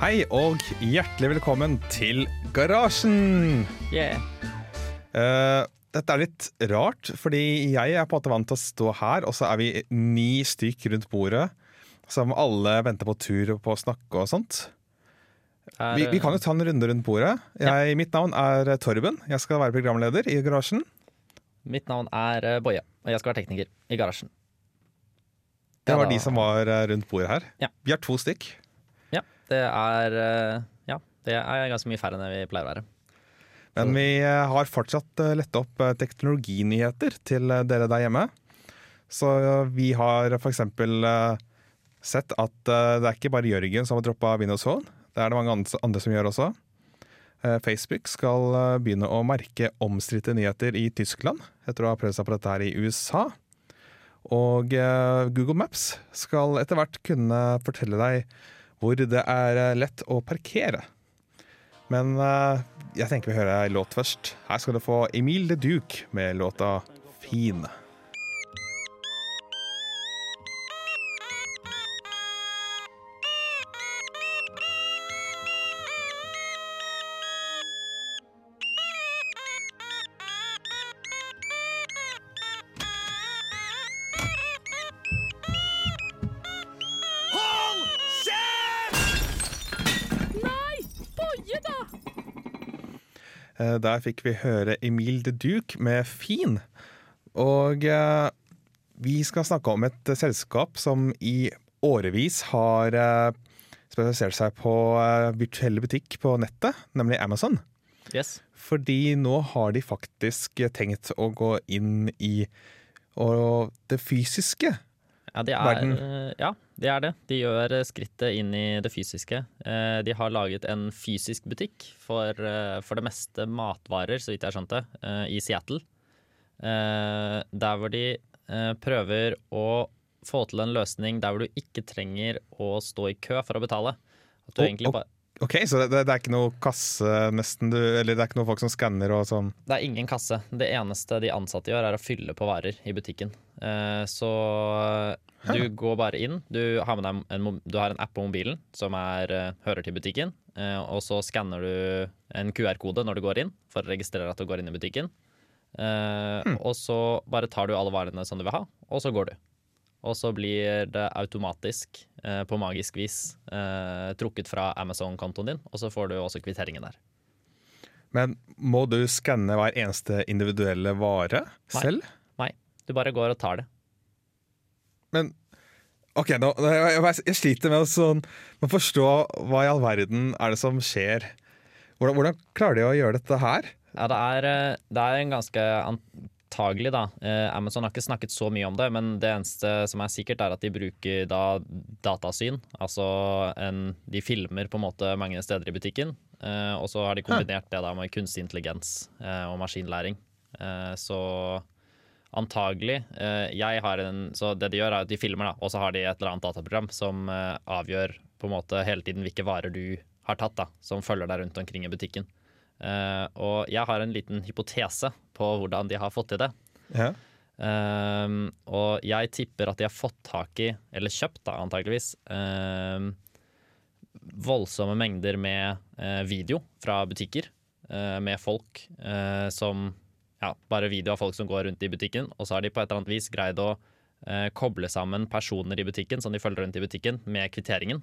Hei og hjertelig velkommen til Garasjen! Yeah. Uh, dette er litt rart, fordi jeg er på en måte vant til å stå her, og så er vi ni stykk rundt bordet som alle venter på tur på å snakke og sånt. Er, Vi, vi kan jo ta en runde rundt bordet. Jeg, Mitt navn er Torben. Jeg skal være programleder i Garasjen. Mitt navn er eh, Boje, og jeg skal være tekniker i garasjen. Det var de som var eh, rundt bordet her. Ja. Vi er to stykk. Det er eh, Ja, det er ganske mye færre enn vi pleier å være. Men vi eh, har fortsatt eh, lett opp teknologinyheter til dere der hjemme. Så vi har eh, sett at det er ikke bare Jørgen som har droppa Windows Phone. Det er det mange andre- som gjør også. Facebook skal begynne å merke omstridte nyheter i Tyskland, etter å ha prøvd seg på dette her i USA. Og Google Maps skal etter hvert kunne fortelle deg hvor det er eh, lett å parkere. Men eh, jeg tenker vi hører ei låt først. Her skal du få Emil de Duke med låta 'Fin'. Der fikk vi høre Emil de Duke med 'Fin'. Og eh, vi skal snakke om et eh, selskap som i årevis har eh, spesialisert seg på eh, virtuelle butikk på nettet, nemlig Amazon. Yes. Fordi nå har de faktisk tenkt å gå inn i og det fysiske. Ja, de er, eh, ja, det er det. De gjør eh, skrittet inn i det fysiske. Eh, De har laget en fysisk butikk for, eh, for det meste matvarer, så vidt jeg skjønte, det i Seattle. Eh, Der hvor de eh, prøver å få til en løsning der hvor du ikke trenger å stå i kø for å betale. At du oh, egentlig bare Ok, Så det, det er ikke noe kasse nesten, du, eller det er ikke noe folk som skanner og sånn? Det er ingen kasse. Det eneste de ansatte gjør, er å fylle på varer i butikken. Eh, Så du går bare inn. Du har, en, du har en app på mobilen som er, eh, hører til butikken. eh, Og så skanner du en QR-kode når du går inn, for å registrere at du går inn i butikken. Eh, Og så bare tar du alle varene som du vil ha, og så går du. Og så blir det automatisk, eh, på magisk vis, eh, trukket fra Amazon-kontoen din, og så får du også kvitteringen der. Men må du skanne hver eneste individuelle vare Nei. selv? Du bare går og tar det. Men OK, nå, jeg, jeg, sliter med å sånn, forstå hva i all verden er det som skjer. Hvordan, hvordan klarer de å gjøre dette her? Ja, det er, eh, det er en ganske antagelig, da. Eh, Amazon har ikke snakket så mye om det, men det eneste som er sikkert, er at de bruker da datasyn. Altså en, de filmer på en måte mange steder i butikken, eh, og så har de kombinert det da med kunstig intelligens eh, og maskinlæring. Eh, så antagelig eh, jeg har en, Så det de gjør, er at de filmer, da, og så har de et eller annet dataprogram som eh, avgjør på en måte hele tiden hvilke varer du har tatt, da, som følger deg rundt omkring i butikken. Eh, og jeg har en liten hypotese på hvordan de har fått til det. Ja. Ehm, og jeg tipper at de har fått tak i, eller kjøpt da antakeligvis, ehm, voldsomme mengder med uh, video fra butikker. Uh, med folk uh, som Ja, bare video av folk som går rundt i butikken. Og så har de på et eller annet vis greid å eh, koble sammen personer i butikken som de følger rundt i butikken, med kvitteringen.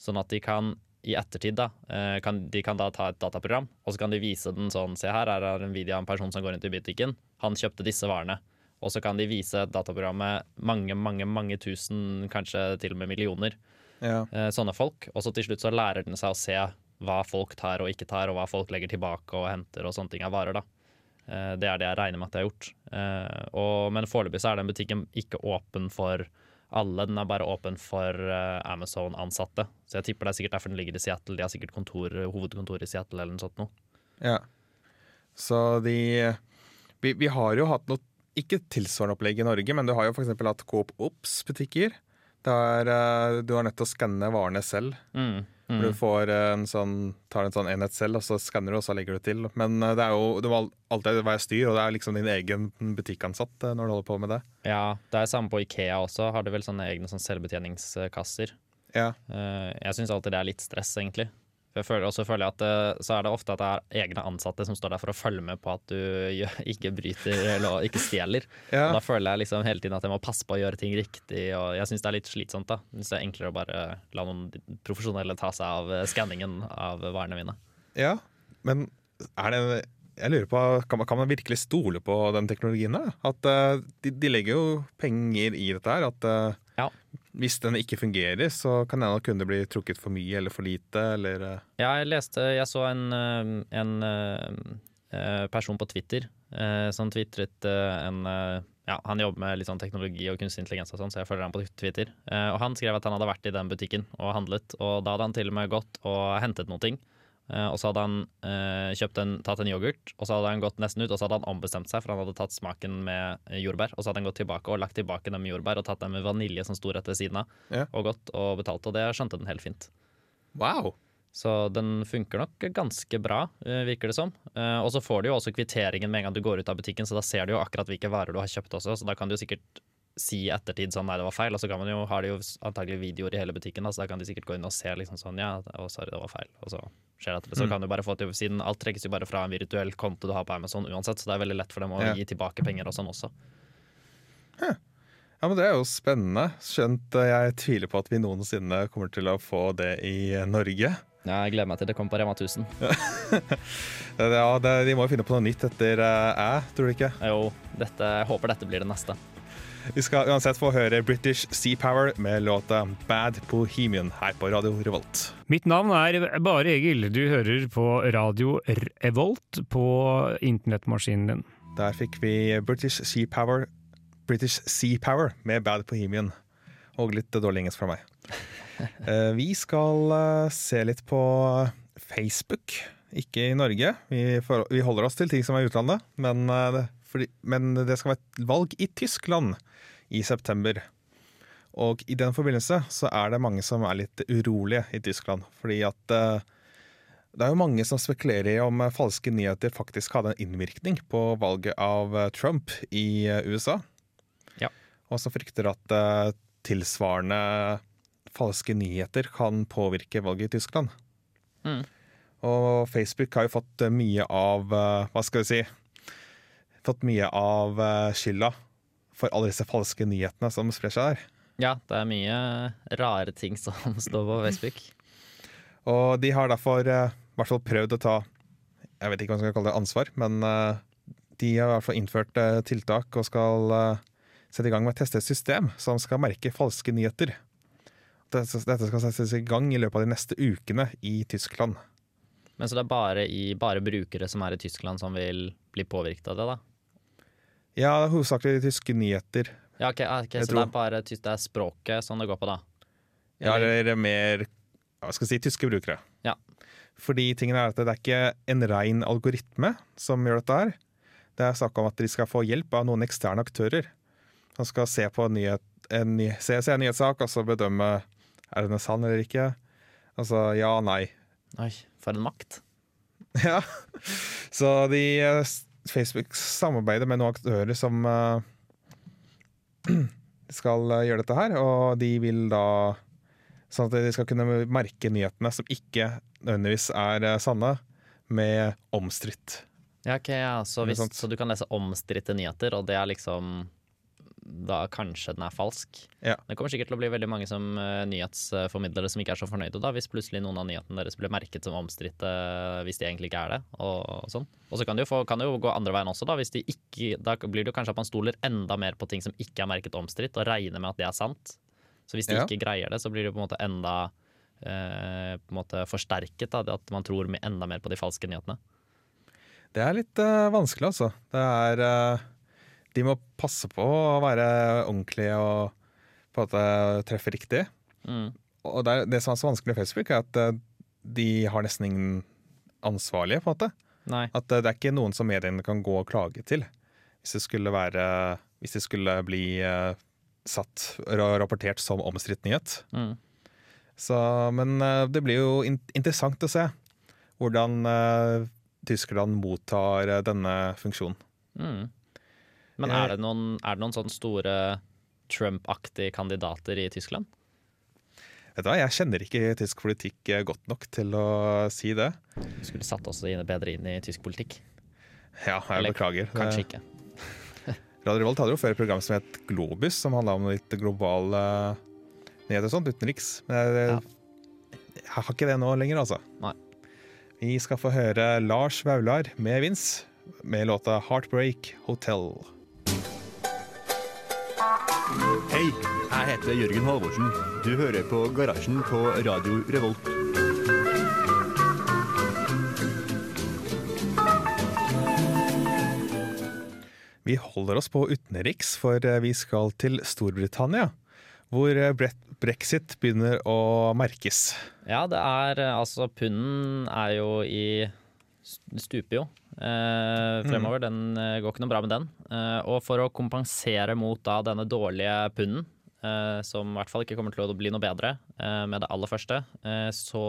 Sånn at de kan i ettertid da, eh, kan, de kan da ta et dataprogram, og så kan de vise den sånn Se her, her er en video av en person som går rundt i butikken. Han kjøpte disse varene. og så kan de vise dataprogrammet mange, mange, mange tusen, kanskje til og med millioner Ja. eh, sånne folk. Og så til slutt så lærer den seg å se hva folk tar og ikke tar, og hva folk legger tilbake og henter og sånne ting av varer. da. Eh, det er det jeg regner med at jeg har gjort. Eh, og, men foreløpig så er den butikken ikke åpen for alle. Den er bare åpen for eh, Amazon-ansatte. Så jeg tipper det er sikkert derfor den ligger i Seattle. De har sikkert kontor, hovedkontor i Seattle eller noe sånt noe. Ja. Så de vi, vi har jo hatt noe ikke tilsvarende opplegg i Norge, men du har jo f.eks. hatt Coop Ops-butikker. Der du har nødt til å skanne varene selv. Mm. Mm. Hvor Du får en sånn, tar en sånn enhet selv, og så skanner du, og så legger du til. Men eh, det er jo det må alltid være styr, og det er liksom din egen butikkansatt eh, når du holder på med det. Ja, det er samme på Ikea også. Har de vel sånne egne sånn selvbetjeningskasser. Ja. Eh, Jeg syns alltid det er litt stress, egentlig. For jeg føler, jeg at så er det ofte at det er egne ansatte som står der for å følge med på at du ikke bryter eller ikke stjeler. Ja. Da føler jeg liksom hele tiden at jeg må passe på å gjøre ting riktig, og jeg syns det er litt slitsomt. da Jeg det er enklere å bare la noen profesjonelle ta seg av eh, skanningen av varene mine. ja. Men er det Jeg lurer på, kan man, kan man virkelig stole på den teknologien? da? At uh, de, de legger jo penger i dette her. At eh, Ja. hvis den ikke fungerer, så kan det kunne det bli trukket for mye eller for lite, eller eh, Ja, jeg leste Jeg så en, eh, en eh, person på Twitter som tvitret en ja, Han jobber med litt sånn teknologi og kunstig intelligens, og sånn, så jeg følger han på Twitter. Eh, og Han skrev at han hadde vært i den butikken og handlet, og da hadde han til og med gått og hentet noe. Eh, og så hadde han eh, en, tatt en yoghurt, og så hadde han gått nesten ut, og så hadde han ombestemt seg, for han hadde tatt smaken med eh, jordbær. Og så hadde han gått tilbake og lagt tilbake den med jordbær og tatt den med vanilje som sto rett ved siden av, Ja. og gått og betalt. Og det skjønte den helt fint. Wow! Så den funker nok ganske bra, eh, virker det som. Eh, Og så får du jo også kvitteringen med en gang du går ut av butikken, så da ser du jo akkurat hvilke varer du har kjøpt også, så da kan du jo sikkert si i ettertid sånn nei, det var feil, og så kan man jo, har de jo antagelig videoer i hele butikken, da, så da kan de sikkert gå inn og se liksom sånn ja, å, sorry, det var feil, og så skjer det etterpå. Så Mm. kan du bare få til, siden alt trekkes jo bare fra en virtuell konto du har på Amazon uansett, så det er veldig lett for dem å Ja. gi tilbake penger og sånn også. Ja, men Det er jo spennende. Skjønt eh, jeg tviler på at vi noensinne kommer til å få det i eh, Norge. Ja, jeg gleder meg til det kommer på Rema 1000. Ja, det, De må jo finne på noe nytt etter eh, æ, tror du ikke? Jo, dette, jeg håper dette blir det neste. Vi skal uansett få høre British Sea Power med låta Bad Bohemian her på Radio Revolt. Mitt navn er Bare Egil. Du hører på radio Revolt på internettmaskinen din. Der fikk vi British Sea Power, British sea Power med Bad Bohemian. Og litt dårlig engelsk fra meg. Eh, Vi skal eh, se litt på Facebook, ikke i Norge. Vi, holder oss til ting som er i utlandet, men, eh, fordi, men det skal være et valg i Tyskland i september. Og i den forbindelse så er det mange som er litt urolige i Tyskland. Fordi at eh, det er jo mange som spekulerer i om eh, falske nyheter faktisk hadde en innvirkning på valget av eh, Trump i USA. Ja. Og som frykter at tilsvarende falske nyheter kan påvirke valget i Tyskland. Mm. Og Facebook har jo fått mye av Hva skal vi si Fått mye av eh, skylda for alle disse falske nyhetene som sprer seg der. Ja, det er mye rare ting som står på Facebook. Og de har derfor eh, i hvert fall prøvd å ta Jeg vet ikke hva man skal kalle det ansvar, men eh, de har i hvert fall innført tiltak og skal sette i gang med å teste et system som skal merke falske nyheter. Dette skal settes i gang i løpet av de neste ukene i Tyskland. Men så det er bare, i, bare brukere som er i Tyskland som vil bli påvirket av det, da? Ja, hovedsakelig tyske nyheter. Ja, ok, ah, ok, Jeg Så tror- det er bare tys- det er språket som det går på, da? Ja, Eller- eller mer hva skal jeg si, tyske brukere. Ja. Fordi tingen er at det er ikke en rein algoritme som gjør dette her. Det er snakk om at de skal få hjelp av noen eksterne aktører. Som skal se på en, nyhet, en, ny- se, se en nyhetssak og så bedømme er den sann eller ikke. Altså ja, og nei. Oi, for en makt. Ja. Så de eh, s- Facebook samarbeider med noen aktører som eh, skal eh, gjøre dette her, og de vil da Sånn at de skal kunne merke nyhetene som ikke nødvendigvis er eh, sanne, med omstridt. Ja, ok, ja. Så, hvis, så du kan lese omstridte nyheter, og det er liksom da kanskje den er falsk. Ja. Det kommer sikkert til å bli veldig mange som uh, nyhetsformidlere som ikke er så fornøyde da, hvis plutselig noen av nyhetene deres blir merket som omstridte hvis de egentlig ikke er det. Og, og sånn. Og så kan det, jo kan det jo gå andre veien også, da. Hvis de ikke, da blir det jo kanskje at man stoler enda mer på ting som ikke er merket omstridt, og regner med at det er sant. Så hvis de Ja. ikke greier det, så blir det på en måte enda uh, på en måte forsterket. Da, at man tror enda mer på de falske nyhetene. Det er litt uh, vanskelig, altså. Det er eh, De må passe på å være ordentlige og på en måte treffe riktig. Mm. Og det, er, det som er så vanskelig med Facebook, er at eh, de har nesten ingen ansvarlige, på en måte. Nei. At eh, det er ikke noen som mediene kan gå og klage til. Hvis det skulle være Hvis det skulle bli eh, satt og rapportert som omstridt nyhet. Mm. Så, men det blir jo in interessant å se hvordan uh, Tyskland mottar denne funksjonen. Mm. Men er det noen, er det noen sånne store Trump-aktige kandidater i Tyskland? Vet du hva, Jeg kjenner ikke tysk politikk eh, godt nok til å si det. Du skulle satt oss bedre inn i tysk politikk. Ja, jeg Eller beklager. Kanskje ikke. Radio Revolt hadde jo før et program som het Globus, som handla om litt globale nyheter og sånt, utenriks. Men jeg, Ja. jeg har ikke det nå lenger, altså. Nei. Vi skal få høre Lars Vaular med Vince med låta 'Heartbreak Hotel'. Hei, jeg heter Jørgen Halvorsen. Du hører på Garasjen på Radio Revolt. Vi holder oss på utenriks, for eh, vi skal til Storbritannia, hvor eh, brexit begynner å merkes. Ja, det er eh, altså Punden er jo i Stuper jo eh, fremover. Den eh, går ikke noe bra med den. Eh, og for å kompensere mot da denne dårlige punden, eh, som i hvert fall ikke kommer til å bli noe bedre med det aller første, så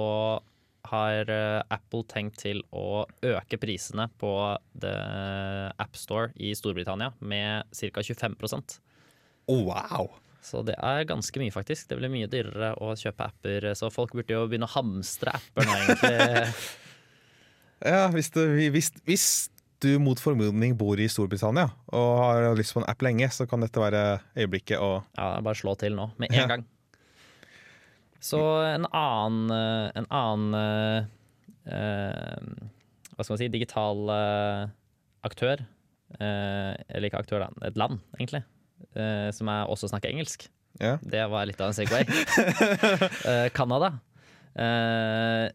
har Apple tenkt til å øke prisene på AppStore i Storbritannia med ca. 25% Oh, wow! Så det er ganske mye, faktisk. Det blir mye dyrere å kjøpe apper. Så folk burde jo begynne å hamstre apper nå, egentlig. Ja, hvis du, hvis, hvis du mot formodning bor i Storbritannia og har lyst på en app lenge, så kan dette være øyeblikket å Ja, bare slå til nå, med en Ja. gang. Så en annen, eh, en annen eh, eh, Hva skal man si digital eh, aktør, eh, eller ikke aktør, da, et land, egentlig, eh, som er også snakker engelsk. Ja. Det var litt av en Segway. Canada.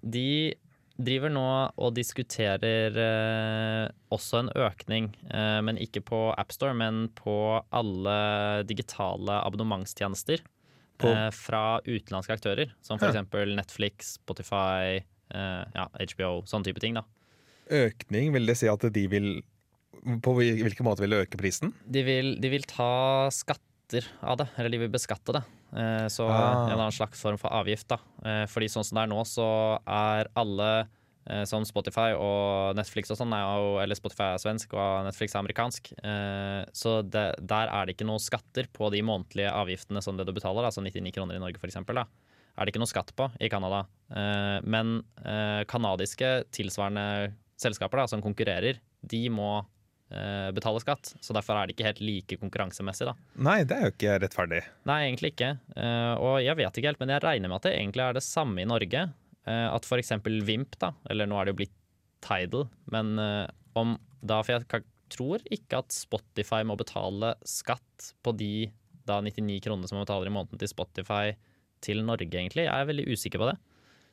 De driver nå og diskuterer eh, også en økning, eh, men ikke på AppStore, men på alle digitale abonnementstjenester eh, fra utenlandske aktører, som f.eks. Netflix, Spotify, eh, ja, HBO, sånne type ting. da. Økning, vil det si at de vil På hvilken måte vil øke prisen? De vil, de vil ta skatter av det, eller de vil beskatte det. Eh, Så Ah. en annen slags form for avgift. da. Eh, Fordi sånn som det er nå, så er alle eh, som Spotify og Netflix og sånn, er eller Spotify er svensk og Netflix er amerikansk. Så det, der er det ikke noe skatter på de månedlige avgiftene som det du betaler, altså 99 kroner i Norge da. Er det ikke noe skatt på i Canada. Men kanadiske tilsvarende selskaper da, som konkurrerer, de må betale skatt. Så derfor er det ikke helt like konkurransemessig, da. Nei, det er jo ikke rettferdig. Nei, egentlig ikke. Eh, og jeg vet ikke helt, men jeg regner med at det egentlig er det samme i Norge. Eh, at f.eks. Vimp, da, eller nå er det jo blitt Tidal, men eh, om da For jeg tror ikke at Spotify må betale skatt på de da 99 kronene som man betaler i måneden til Spotify til Norge, egentlig. Jeg er veldig usikker på det.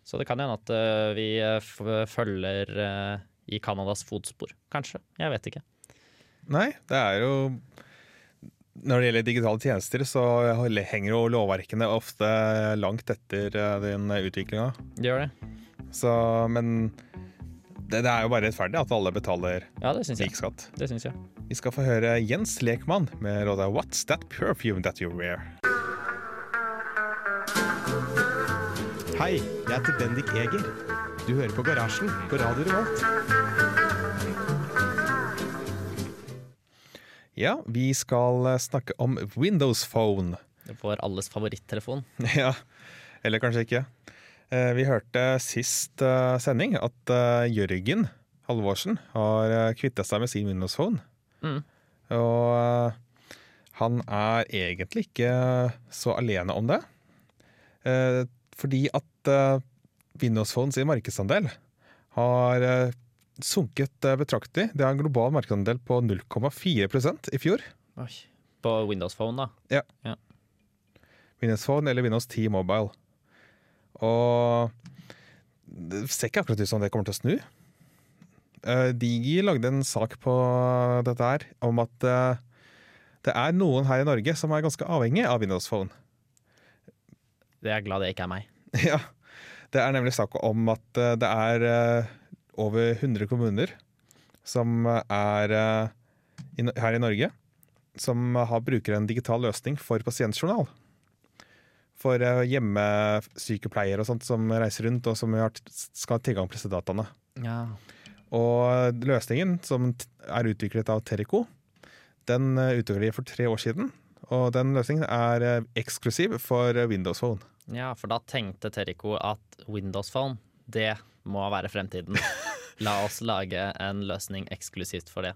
Så det kan hende at eh, vi eh, følger eh, i Canadas fotspor, kanskje. Jeg vet ikke. Nei, det er jo Når det gjelder digitale tjenester, så henger jo lovverkene ofte langt etter eh, den utviklinga. Det gjør det. Så, men det, det er jo bare rettferdig at alle betaler Ja, det synes jeg. lik skatt. Det syns jeg. Vi skal få høre Jens Lekmann med låta 'What's That Perfume That You Wear'. Hei, jeg heter Bendik Eger. Du hører på Garasjen på Radio Revolt. Ja, vi skal eh, snakke om Windows Phone. Vår alles favorittelefon. Ja, eller kanskje ikke. Eh, Vi hørte sist eh, sending at Jørgen Halvorsen har kvitta seg med sin Windows Phone. Mm. Og han er egentlig ikke så alene om det. Fordi at Windows Phone sin markedsandel har sunket eh, betraktelig. Det er en global markedsandel på 0,4% i fjor. På Windows Phone, da. Ja. Windows Phone eller Windows 10 Mobile. Og det ser ikke akkurat ut som det kommer til å snu. Uh, Digi lagde en sak på dette her om at uh, det er noen her i Norge som er ganske avhengig av Windows Phone. Det er jeg glad det ikke er meg. Ja, Det er nemlig snakk om at eh, det er eh, over 100 kommuner som er eh, her i Norge som har bruker en digital løsning for pasientjournal. For eh, hjemmesykepleiere og sånt som reiser rundt og som skal ha tilgang på disse dataene. Ja. Og løsningen, som er utviklet av Terrico, den eh, utviklet de for tre år siden. Og den løsningen er eksklusiv for Windows Phone. ja, for da tenkte Terrico at Windows Phone, det må være fremtiden. La oss lage en løsning eksklusivt for det.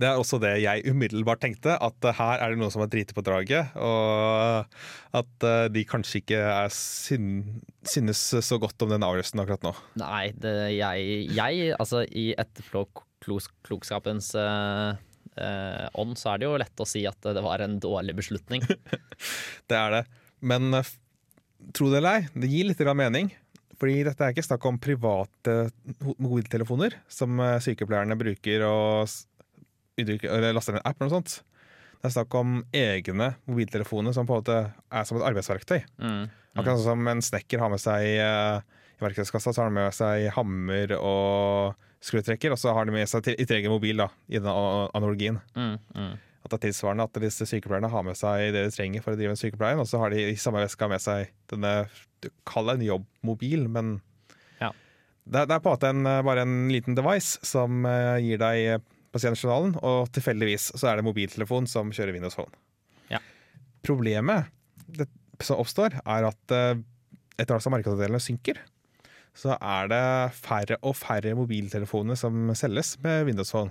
Det er også det jeg umiddelbart tenkte, at eh, her er det noen som har driti på draget, og at eh, de kanskje ikke er syn synes så godt om den avgjørelsen akkurat nå. Nei, det, jeg, jeg Altså, i etterpåklokskapens uh, ånd, så er det jo lett å si at det var en dårlig beslutning. Det er det. Men eh, tro det eller ei, det gir litt mening. Fordi dette er ikke snakk om private mobiltelefoner som eh, sykepleierne bruker og laster ned en app eller noe sånt. Det er snakk om egne mobiltelefoner som på en måte er som et arbeidsverktøy. Mm. Akkurat sånn som en snekker har med seg eh, i verktøyskassa, så har de med seg hammer og skrutrekker, og så har de med seg i tillegg en mobil, da, i den analogien. Mm, mm. At det er tilsvarende at disse sykepleierne har med seg det de trenger for å drive en sykepleie, og så har de i samme veska med seg denne du kaller det en jobbmobil, men Ja. det, det er på en måte en, eh, bare en liten device som eh, gir deg eh, pasientjournalen, og tilfeldigvis så er det mobiltelefon som kjører Windows Phone. Ja. Problemet det, som oppstår, er at etter hvert som markedsandelene synker, så er det færre og færre mobiltelefoner som selges med Windows Phone.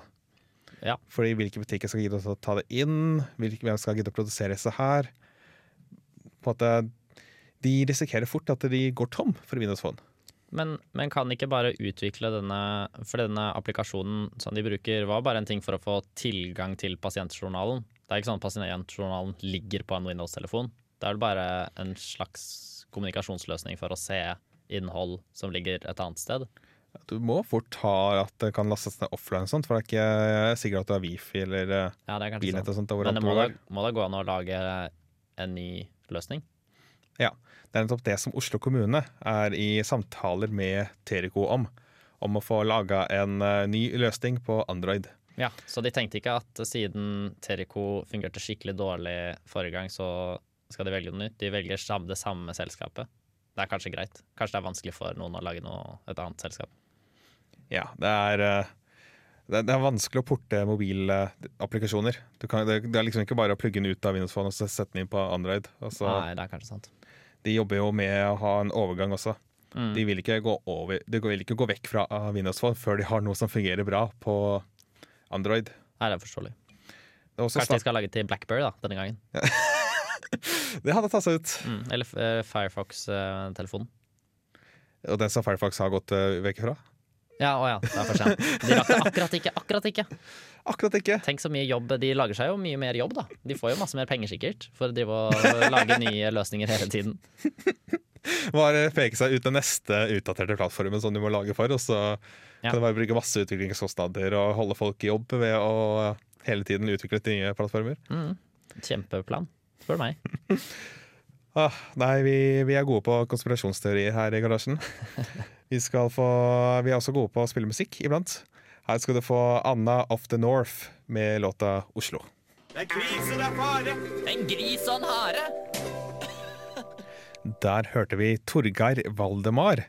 Ja. Fordi hvilke butikker skal gidde å ta det inn? Hvem skal gidde å produsere disse her? På en måte, de risikerer fort at de går tom for Windows Phone. Men, men kan ikke bare utvikle denne For denne applikasjonen som de bruker, var bare en ting for å få tilgang til pasientjournalen. Det er ikke sånn at pasientjournalen ligger på en Windows-telefon. Det er vel bare en slags kommunikasjonsløsning for å se innhold som ligger et annet sted. Du må fort ha at det kan lastes ned offline, sånt, for det er ikke sikkert at du har wifi eller Ja, bilnett Sånn. Men det må da, må da gå an å lage en ny løsning? Det er nettopp det som Oslo kommune er i samtaler med Terico om. Om å få laga en eh, ny løsning på Android. Ja, Så de tenkte ikke at siden Terico fungerte skikkelig dårlig forrige gang, så skal de velge noe nytt. De velger det samme selskapet. Det er kanskje greit. Kanskje det er vanskelig for noen å lage noe, et annet selskap. Ja, det er eh, det er vanskelig å porte mobilapplikasjoner. Det det er liksom ikke bare å plugge den ut av Windows Phone og sette den inn på Android. Altså, Nei, det er kanskje sant. De jobber jo med å ha en overgang også. Mm. De vil ikke gå, over, de vil ikke gå vekk fra uh, Windows Phone før de har noe som fungerer bra på Android. Nei, det er forståelig. Det, er Kanskje de skal lage til Blackberry da, denne gangen. det hadde tatt seg ut. Mm. Eller uh, Firefox-telefonen. Og den som Firefox har gått uh, vekk fra? Ja, å ja, det er for sent. De rakk det akkurat ikke. Akkurat ikke. Akkurat ikke. Tenk så mye jobb. De lager seg jo mye mer jobb, da. De får jo masse mer penger sikkert for å drive og lage nye løsninger hele tiden. Bare peke seg ut den neste utdaterte plattformen som du må lage for, og så Ja. kan du bare bruke masse utviklingskostnader og holde folk i jobb ved å hele tiden utvikle nye plattformer. Mm. Kjempeplan, spør meg. Ah, nei, vi, vi er gode på konspirasjonsteorier her i garasjen. Vi, skal få, vi er også gode på å spille musikk iblant. Her skal du få Anna of the North med låta 'Oslo'. En gris og en hare! Der hørte vi Torgeir Valdemar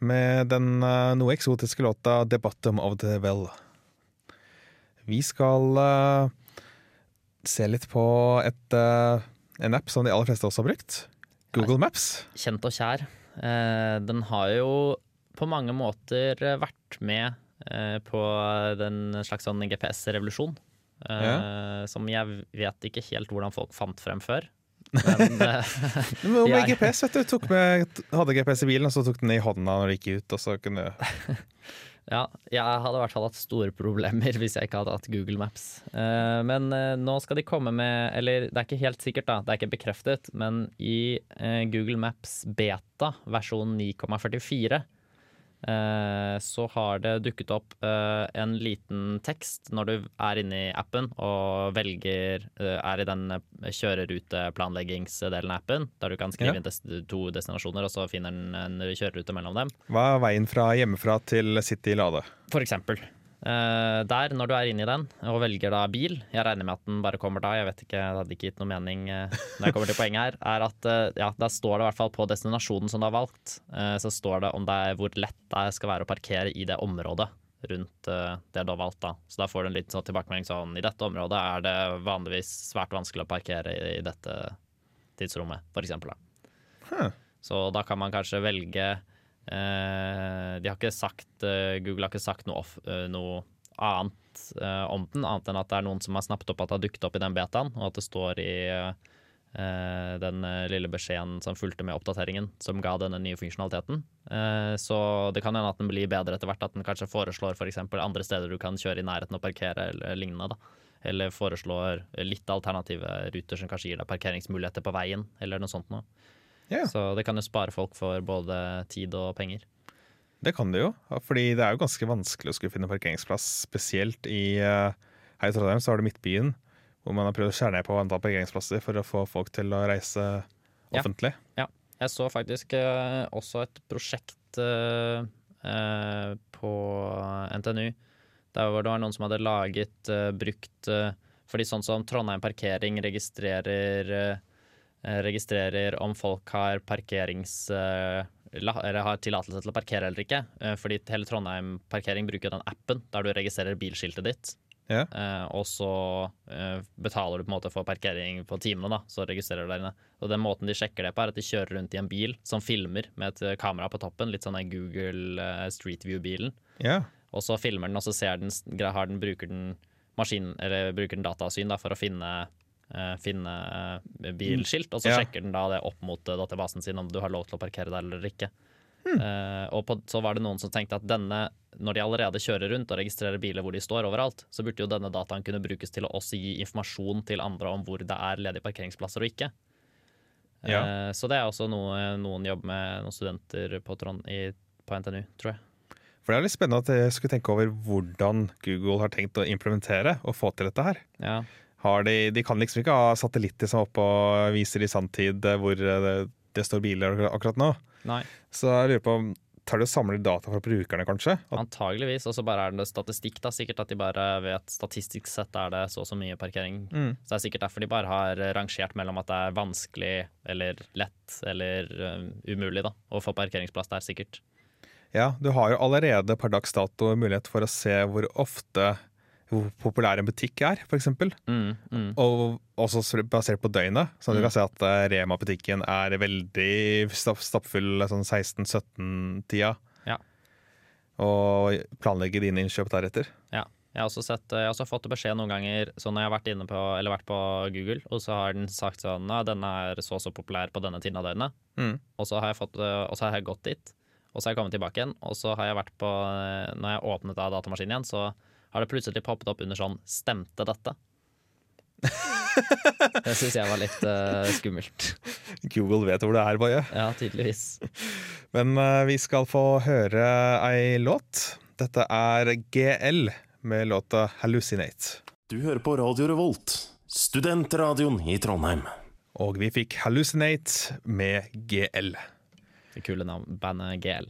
med den eh, noe eksotiske låta 'The Bottom of the Well'. Vi skal uh, se litt på et, eh, en app som de aller fleste også har brukt. Google Maps. Kjent og kjær. Eh, den har jo på mange måter vært med eh, på den slags sånn GPS-revolusjon. Ja. som jeg vet ikke helt hvordan folk fant frem før. Men eh, Men med GPS, vet du. Med, hadde GPS i bilen, og så tok den i hånda når du gikk ut. Og så kunne ja, jeg hadde i hvert fall hatt store problemer hvis jeg ikke hadde hatt Google Maps. Uh, men uh, nå skal de komme med Eller det er ikke helt sikkert, da. Det er ikke bekreftet. Men i uh, Google Maps beta versjon 9,44 eh, så har det dukket opp eh, en liten tekst når du er inne i appen og velger eh, Er i den eh, kjøreruteplanleggingsdelen av appen, der du kan skrive Ja. inn to destinasjoner, og så finner den en kjørerute mellom dem. Hva er veien fra hjemmefra til City Lade? For eksempel. Eh, der, når du er inne i den og velger da bil, jeg regner med at den bare kommer da, jeg vet ikke, det hadde ikke gitt noe mening eh, når jeg kommer til poenget her, er at eh, ja, der står det i hvert fall på destinasjonen som du har valgt, så står det om det er hvor lett det skal være å parkere i det området rundt det du har valgt da. Så da får du en liten sånn tilbakemelding sånn, i dette området er det vanligvis svært vanskelig å parkere i, dette tidsrommet, for eksempel da. Huh. Så da kan man kanskje velge De har ikke sagt eh, Google har ikke sagt noe, off, eh, noe annet eh, om den, annet enn at det er noen som har snappet opp at det har dukket opp i den betaen, og at det står i eh, den eh, lille beskjeden som fulgte med oppdateringen, som ga denne nye funksjonaliteten. Eh, så det kan hende at den blir bedre etter hvert, at den kanskje foreslår f.eks. For andre steder du kan kjøre i nærheten og parkere, eller lignende. da. Eller foreslår litt alternative ruter som kanskje gir deg parkeringsmuligheter på veien, eller noe sånt noe. Ja. Så det kan jo spare folk for både tid og penger. Det kan det jo, fordi det er jo ganske vanskelig å skulle finne parkeringsplass. Spesielt i eh, her i Trondheim så har du Midtbyen, hvor man har prøvd å skjære ned på antall parkeringsplasser for å få folk til å reise offentlig. Ja. ja. Jeg så faktisk eh, også et prosjekt eh, på NTNU der var det noen som hadde laget, brukt Fordi sånn som Trondheim Parkering registrerer registrerer om folk har parkerings... eh, eller har tillatelse til å parkere eller ikke. Eh, Fordi hele Trondheim Parkering bruker den appen der du registrerer bilskiltet ditt. Ja. Eh, og så eh, betaler du på en måte for parkering på timene, da, så registrerer du der inne. Og den måten de sjekker det på, er at de kjører rundt i en bil som filmer med et eh, kamera på toppen, litt sånn den Google eh, Street View-bilen. Ja. Og så filmer den, og så ser den, har den, bruker den maskin, eller bruker den datasyn da, for å finne, eh, finne eh, bilskilt, og så Ja. sjekker den da det opp mot eh, databasen sin om du har lov til å parkere der eller ikke. Uh, og på, så var det noen som tenkte at denne, når de allerede kjører rundt og registrerer biler hvor de står overalt, så burde jo denne dataen kunne brukes til å også gi informasjon til andre om hvor det er ledige parkeringsplasser og ikke. Ja. Uh, så det er også noe noen jobber med, noen studenter på, Trond, i, på NTNU, tror jeg. For det er litt spennende at jeg skulle tenke over hvordan Google har tenkt å implementere og få til dette her. Ja. Har de, de kan liksom ikke ha satellitter som er oppe og viser i sanntid eh, hvor eh, det, det står biler akkurat- nå. Nei. Så jeg lurer på om Tar de og samler data fra brukerne, kanskje? At, Antageligvis. Og så bare er det statistikk, da. Sikkert at de bare vet statistisk sett er det så og så mye parkering. Mm. Så det er sikkert derfor de bare har rangert mellom at det er vanskelig eller lett eller um, umulig da, å få parkeringsplass der, sikkert. ja, du har jo allerede per dags dato mulighet for å se hvor ofte hvor populær en butikk er, f.eks. Mm, mm. Og også basert på døgnet. Så du kan se at eh, Rema-butikken er veldig stapp, stappfull sånn 16-17-tida. Ja. Og planlegge dine innkjøp deretter. Ja. Jeg har, sett, jeg har også fått beskjed noen ganger så når jeg har vært inne på, eller vært på Google, og så har den sagt sånn ja, denne er så og så populær på denne tiden av døgnet. Mm. Og så har jeg, fått, øh, og så har jeg gått dit, og så har jeg kommet tilbake igjen. Og så har jeg vært på Når jeg åpnet av datamaskinen igjen, så har det plutselig poppet opp under sånn 'stemte dette'? Det syns jeg var litt uh, skummelt. Google vet hvor det er, Boje. Ja, tydeligvis. Men uh, vi skal få høre ei låt. Dette er GL med låta 'Hallucinate'. Du hører på Radio Revolt, studentradioen i Trondheim. Og vi fikk 'Hallucinate' med GL. Det kule navn, bandet GL.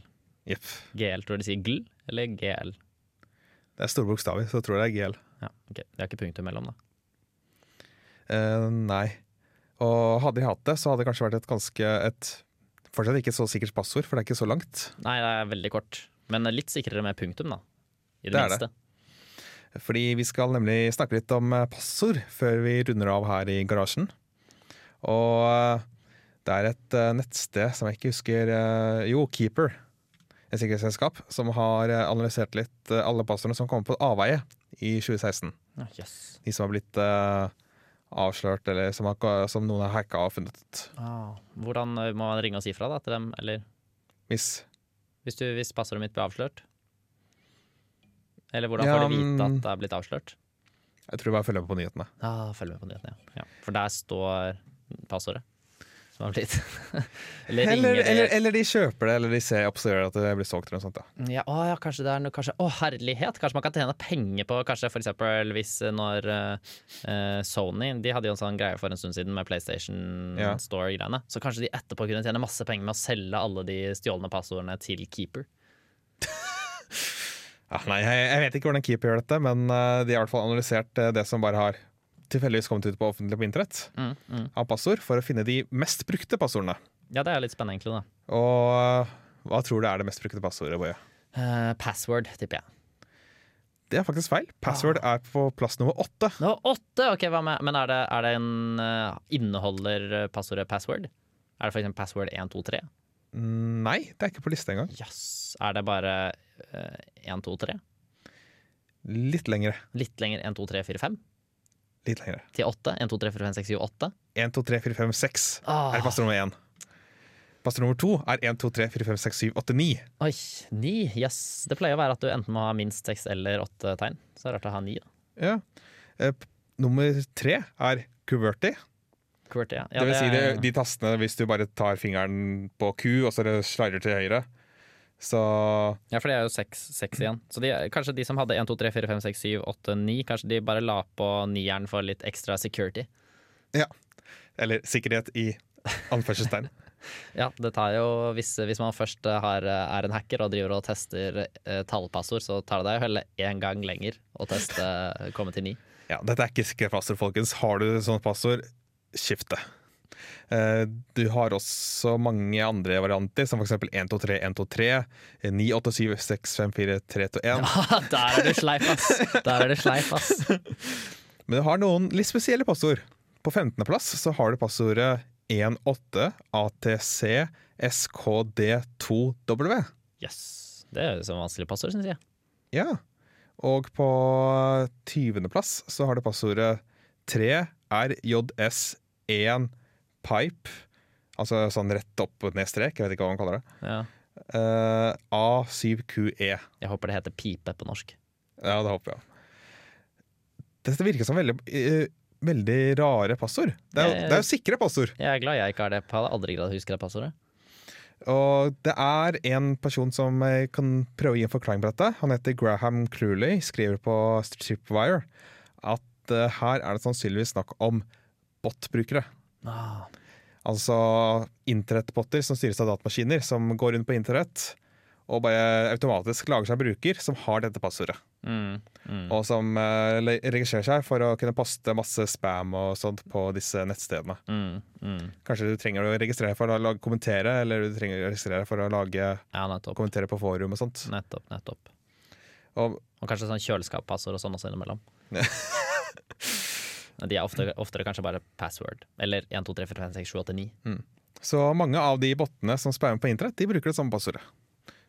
Yep. GL, tror jeg de sier GL eller GL? Det er store bokstaver, så jeg tror det er GL. Ja, ok. Det er ikke punktum mellom, da. Eh, nei. Og hadde de hatt det, så hadde det kanskje vært et ganske et Fortsatt ikke så sikkert passord, for det er ikke så langt. Nei, det er veldig kort. Men litt sikrere med punktum, da. I det, Det er det. Fordi vi skal nemlig snakke litt om eh, passord før vi runder av her i garasjen. Og eh, det er et eh, nettsted som jeg ikke husker Jo, Keeper. Et sikkerhetsselskap som har eh, analysert litt eh, alle passordene som kom på avveie i 2016. Ah, Yes. De som har blitt uh, avslørt, eller som, har, som noen har hacka og funnet. Ah, hvordan må man ringe og si fra da, til dem? Eller Hvis hvis, du, hvis passordet mitt blir avslørt? Eller hvordan Ja, får de vite at det er blitt avslørt? Jeg tror bare følger med på nyhetene. Ja, følg med på nyhetene, ja. ja. For der står passordet som har blitt Eller Eller, eller, eller de kjøper det, eller de ser observerer at det blir solgt. eller noe sånt. Ja. ja, å, ja, kanskje det er noe kanskje, Å, herlighet! Kanskje man kan tjene penger på Kanskje for eksempel hvis eh, når uh, Sony De hadde jo en sånn greie for en stund siden med PlayStation Ja. Store-greiene. Så kanskje de etterpå kunne tjene masse penger med å selge alle de stjålne passordene til Keeper. Ja, nei, jeg, vet ikke hvordan Keeper gjør dette, men de har i hvert fall analysert det som bare har tilfeldigvis kommet ut på offentlig på internett Mm, mm. av passord, for å finne de mest brukte passordene. Ja, det er litt spennende, egentlig. da Og hva tror du er det mest brukte passordet, Boje? Uh, Password, tipper jeg. Det er faktisk feil. Password er på plass nummer åtte. Nå, åtte! Ok, hva med Men er det, er det en uh, Inneholder eh, passordet password? Er det eksempel password 1, 2, 3? Mm, Nei, det er ikke på lista engang. Yes. Er det bare uh, 1, 2, 3? Litt lengre. Litt lenger 1, 2, 3, 4, 5? Litt lengre. Til 8? 1, 2, 3, 4, 5, 6, 7, 8? 1, 2, 3, 4, 5, 6 Åh. er passord nummer én. Passord nummer to er 1, 2, 3, 4, 5, 6, 7, 8, 9. Oi, 9. Yes. Det pleier å være at du enten må ha minst 6 eller 8 tegn. Så det er rart å ha 9. Da. Ja. Eh, Nummer tre er QWERTY. QWERTY, ja. det vil si det, er- de tastene hvis du bare tar fingeren på Q og så slider til høyre. Så Ja, for det er jo 6, 6 igjen. Så de, kanskje de som hadde 1, 2, 3, 4, 5, 6, 7, 8, 9, kanskje de bare la på nieren for litt ekstra security. Ja. Eller sikkerhet i anførselstegn. Ja, det tar jo Hvis, hvis man først har, er en hacker og driver og tester eh, tallpassord, så tar det deg jo heller én gang lenger å teste komme til ni. Ja, dette er ikke sikre passord, folkens. Har du sånt passord, skift det. Eh, Du har også mange andre varianter, som f.eks. 123 123, 987 654 321. Der er det sleip, ass! Der er du sleip, ass. Men du har noen litt spesielle passord. På 15.-plass så har du passordet 18ATCSKD2W. Yes. Det er så vanskelig passord, syns jeg. Ja. Og på 20.-plass så har du passordet 3RJS1 pipe. Altså sånn rett opp og ned strek, jeg vet ikke hva man kaller det. Ja. Uh, A7QE. Jeg håper det heter pipe på norsk. Ja, det håper jeg. Dette virker som veldig, uh, veldig rare passord. Det er, Jeg- det er jo sikre passord. Jeg er glad jeg ikke har det. Jeg hadde aldri greid å huske det passordet. Og det er en person som eh, kan prøve å gi en forklaring på dette. Han heter Graham Cluley, skriver på Stripwire at uh, her er det sannsynligvis snakk om bot-brukere. Ah. Altså internettbotter som styres av datamaskiner, som går rundt på internett og bare automatisk lager seg en bruker som har dette passordet. Mm, mm. Og som uh, registrerer seg for å kunne poste masse spam og sånt på disse nettstedene. Mm, mm. Kanskje du trenger å registrere for å lage, kommentere, eller du trenger å registrere for å lage, Ja, kommentere på forum og sånt. Nettopp, nettopp. Og Og kanskje sånn kjøleskappassord og sånn også innimellom. De er ofte, oftere kanskje bare password. Eller 1, 2, 3, 4, 5, 6, 7, 8, 9. Så mange av de bottene som spammer på internett, de bruker det samme passordet.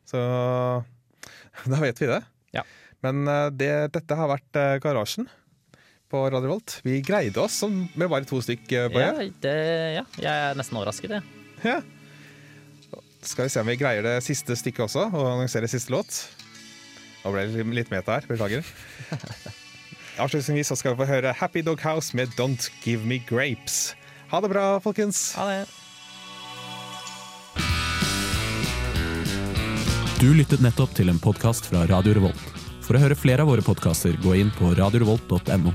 Så da vet vi det. Ja. Men eh, det, dette har vært eh, Garasjen på Radio Volt. Vi greide oss som- med bare to stykk, på Ja, det, ja, jeg er nesten overrasket, jeg. Ja. Skal vi se om vi greier det siste stykket også, og annonsere siste låt. Nå ble det litt meta her, beklager. Avslutningsvis så skal vi få høre Happy Dog House med Don't Give Me Grapes. Ha det bra, folkens. Ha det. Du lyttet nettopp til en podkast fra Radio Revolt. For å høre flere av våre podkaster, gå inn på radiorevolt.no.